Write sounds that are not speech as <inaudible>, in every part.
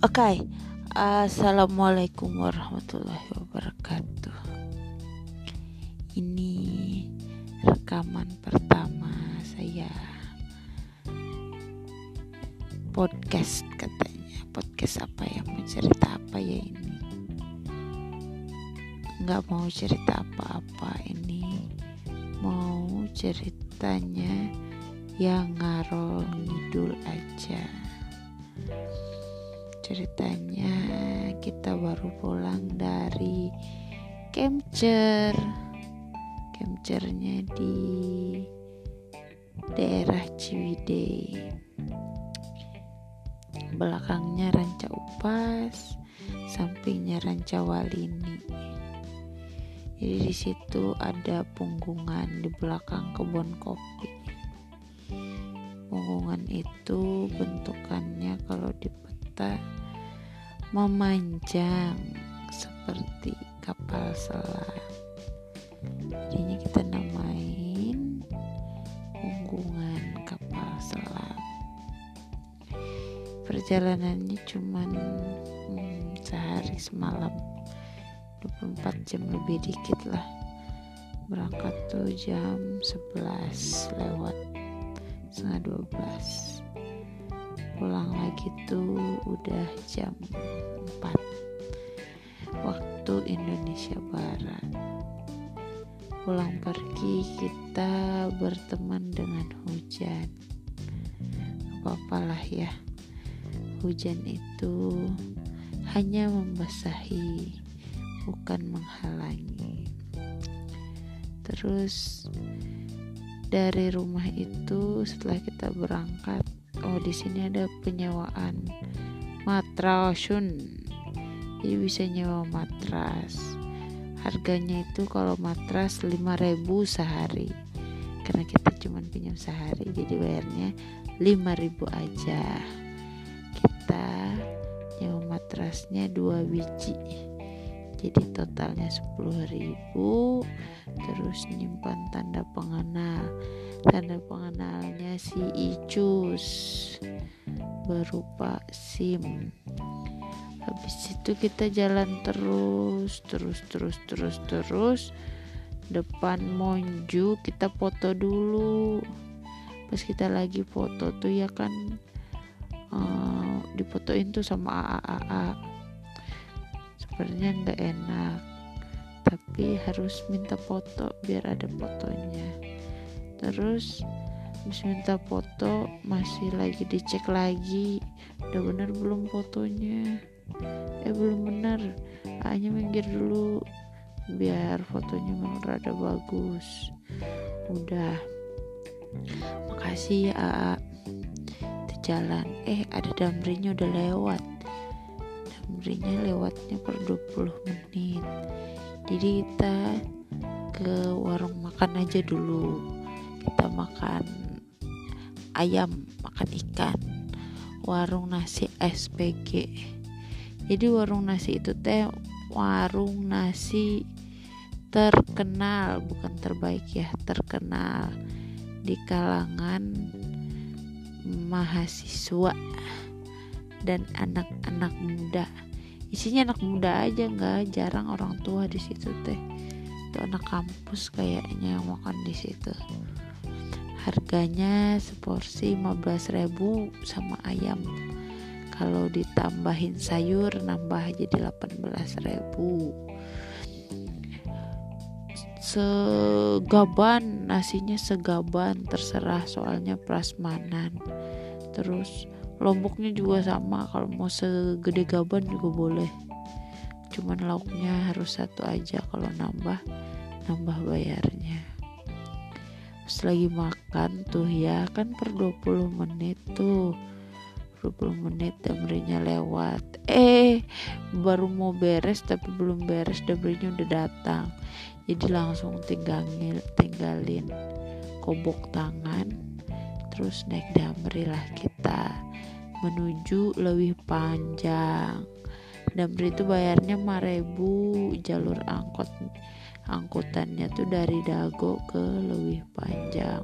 Oke, okay. assalamualaikum warahmatullahi wabarakatuh. Ini rekaman pertama saya podcast katanya. Podcast apa ya? Mau cerita apa ya ini? Nggak mau cerita apa-apa ini. Mau ceritanya yang ngarol ngidul aja ceritanya. Kita baru pulang dari Kemcer Kemcernya di daerah Ciwidey. Belakangnya Ranca Upas sampingnya Ranca Walini. Jadi di situ ada punggungan di belakang kebun kopi. Punggungan itu bentukannya kalau di peta memanjang seperti kapal selam. Jadinya kita namain punggungan kapal selam. Perjalanannya cuman hmm, sehari semalam. 24 jam lebih dikit lah. Berangkat tuh jam 11 lewat setengah 12 pulang lagi tuh udah jam 4 waktu Indonesia Barat. Pulang pergi kita berteman dengan hujan. Apa-apalah ya. Hujan itu hanya membasahi bukan menghalangi. Terus dari rumah itu setelah kita berangkat di sini ada penyewaan matrasun jadi bisa nyewa matras. Harganya itu kalau matras 5000 sehari. Karena kita cuma pinjam sehari jadi bayarnya 5000 aja. Kita nyewa matrasnya dua biji jadi totalnya 10.000 terus nyimpan tanda pengenal. Tanda pengenalnya si Icus berupa SIM. Habis itu kita jalan terus terus terus terus terus. Depan Monju kita foto dulu. Pas kita lagi foto tuh ya kan uh, difotoin tuh sama AAA sebenarnya nggak enak. Tapi harus minta foto biar ada fotonya. Terus habis minta foto masih lagi dicek lagi udah bener belum fotonya? Eh belum bener. Hanya minggir dulu biar fotonya memang rada bagus. Udah. Makasih ya AA itu jalan. Eh ada damrinya udah lewat berinya lewatnya per 20 menit. Jadi kita ke warung makan aja dulu. Kita makan ayam makan ikan warung nasi SPG jadi warung nasi itu teh warung nasi terkenal bukan terbaik ya terkenal di kalangan mahasiswa dan anak-anak muda. Isinya anak muda aja nggak jarang orang tua di situ teh. Itu anak kampus kayaknya yang makan di situ. Harganya seporsi 15.000 sama ayam. Kalau ditambahin sayur nambah jadi 18.000 segaban nasinya segaban terserah soalnya prasmanan. Terus lomboknya juga sama kalau mau segede gaban juga boleh. Cuman lauknya harus satu aja kalau nambah nambah bayarnya. Pas lagi makan tuh ya kan per 20 menit tuh. 20 menit damrinya lewat. Eh baru mau beres tapi belum beres damrinya udah datang. Jadi langsung tinggalin tinggalin kobok tangan terus naik damri lah kita menuju lebih panjang. Dan itu bayarnya 5000 jalur angkot angkutannya tuh dari Dago ke lebih panjang.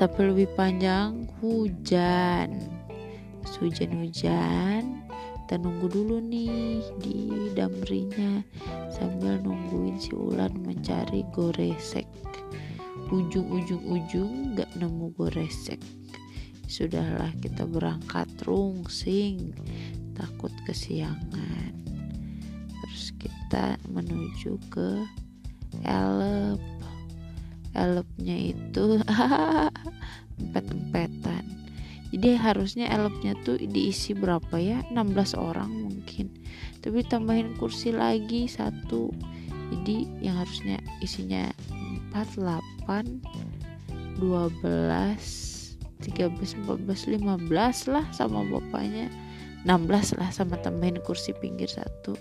Sampai lebih panjang hujan. Hujan-hujan kita nunggu dulu nih di damrinya. Sambil nungguin si Ulan mencari goresek ujung-ujung-ujung gak nemu goresek. Sudahlah kita berangkat rungsing. Takut kesiangan. Terus kita menuju ke elep. Elepnya itu <laughs> empet-empetan. Jadi harusnya elopnya tuh diisi berapa ya? 16 orang mungkin. Tapi tambahin kursi lagi satu. Jadi yang harusnya isinya 4 8 12 13 14 15 lah sama bapaknya. 16 lah sama tambahin kursi pinggir satu.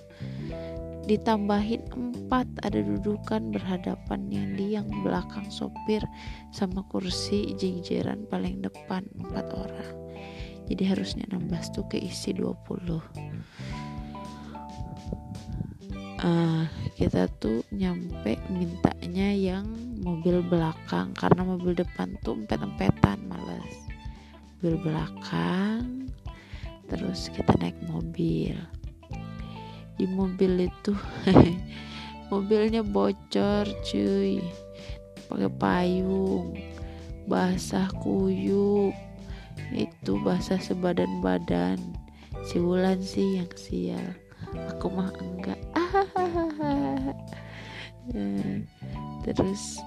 Ditambahin empat ada dudukan berhadapan yang di yang belakang sopir sama kursi jejeran paling depan empat orang. Jadi harusnya 16 tuh keisi 20 uh, kita tuh nyampe mintanya yang mobil belakang. Karena mobil depan tuh empet-empetan males. Mobil belakang terus kita naik mobil. Di mobil itu <laughs> mobilnya bocor cuy. Pakai payung basah kuyup. Itu basah sebadan badan si Wulan sih yang sial. Aku mah enggak <laughs> <laughs> terus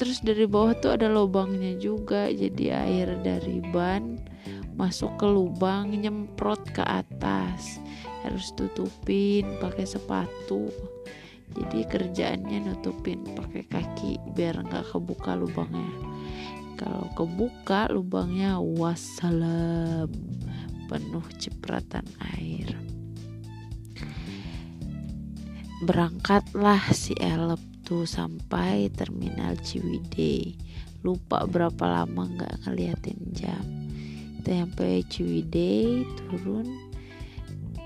terus dari bawah tuh ada lubangnya juga. Jadi air dari ban masuk ke lubang nyemprot ke atas. Harus tutupin pakai sepatu. Jadi kerjaannya nutupin pakai kaki biar nggak kebuka lubangnya. Kalau kebuka lubangnya wassalam penuh cipratan air berangkatlah si Elep tuh sampai terminal Ciwidey. Lupa berapa lama nggak ngeliatin jam. Kita sampai Ciwidey turun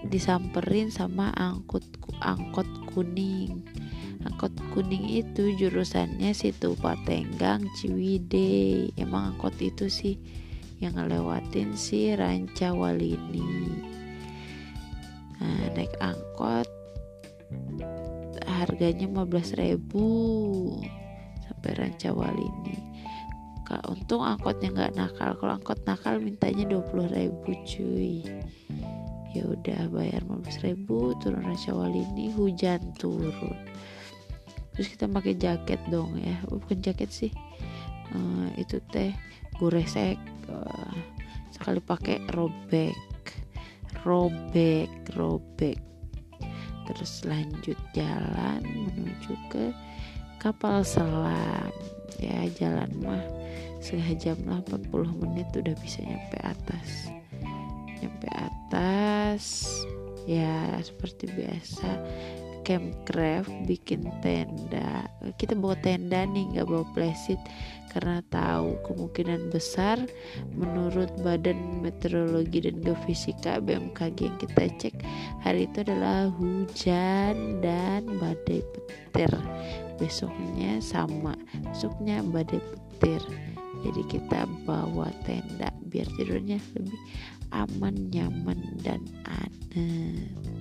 disamperin sama angkut angkot kuning. Angkot kuning itu jurusannya situ Patenggang Ciwidey. Emang angkot itu sih yang ngelewatin si Ranca Walini nah, naik angkot harganya 15.000 sampai Ranca Walini. Kak, untung angkotnya nggak nakal. Kalau angkot nakal mintanya 20.000 cuy. Ya udah bayar 15 ribu turun Rasyawal ini hujan turun. Terus kita pakai jaket dong ya. Oh, bukan jaket sih. Uh, itu teh goresek uh, sekali pakai robek. Robek robek terus lanjut jalan menuju ke kapal selam. Ya jalan mah setengah jam lah 40 menit udah bisa nyampe atas. Nyampe atas ya seperti biasa campcraft bikin tenda. Kita bawa tenda nih nggak bawa plastik karena tahu kemungkinan besar menurut Badan Meteorologi dan Geofisika BMKG yang kita cek hari itu adalah hujan dan badai petir. Besoknya sama besoknya badai petir. Jadi kita bawa tenda biar tidurnya lebih aman nyaman dan aneh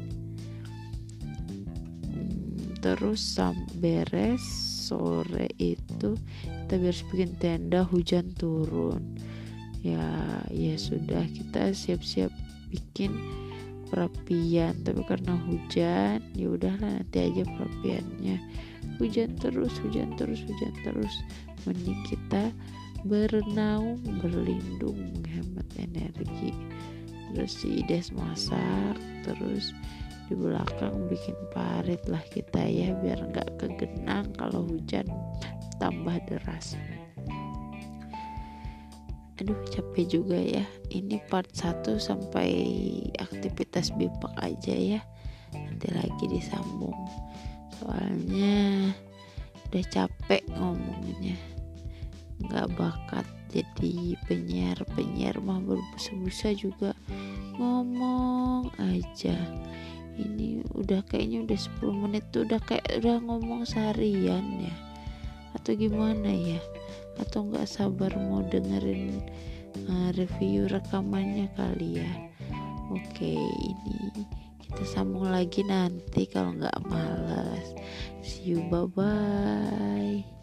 terus sam beres sore itu kita biar bikin tenda hujan turun. Ya ya sudah kita siap-siap bikin perapian. Tapi karena hujan ya udahlah nanti aja perapiannya. Hujan terus hujan terus hujan terus. Mending kita berenang berlindung menghemat energi. Terus si Des masak terus di belakang bikin parit lah kita ya biar nggak kegenang kalau hujan tambah deras. Aduh capek juga ya. Ini part 1 sampai aktivitas bipak aja ya. Nanti lagi disambung. Soalnya udah capek ngomongnya nggak bakat jadi penyiar penyiar mah berbusa-busa juga. Ngomong aja ini udah kayaknya udah 10 menit tuh udah kayak udah ngomong seharian ya. Atau gimana ya? Atau nggak sabar mau dengerin uh, review rekamannya kali ya? Oke ini kita sambung lagi nanti kalau nggak malas see you bye bye